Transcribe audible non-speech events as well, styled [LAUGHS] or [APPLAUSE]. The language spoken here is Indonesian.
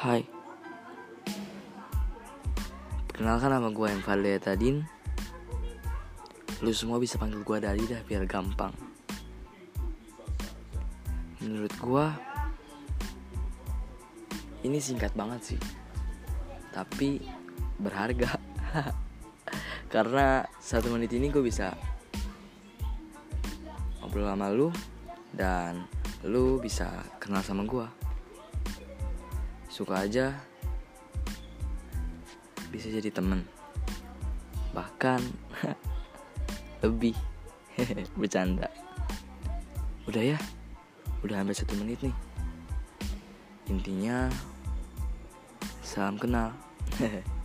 Hai. Perkenalkan nama gue Envalde Tadin. Lu semua bisa panggil gue Dali dah biar gampang. Menurut gue Ini singkat banget sih. Tapi berharga. [LAUGHS] Karena satu menit ini gue bisa Ngobrol sama lu Dan lu bisa kenal sama gue Suka aja. Bisa jadi temen. Bahkan [LAUGHS] Lebih. [LAUGHS] Bercanda. Udah ya Udah hampir satu menit nih. Intinya Salam kenal [LAUGHS]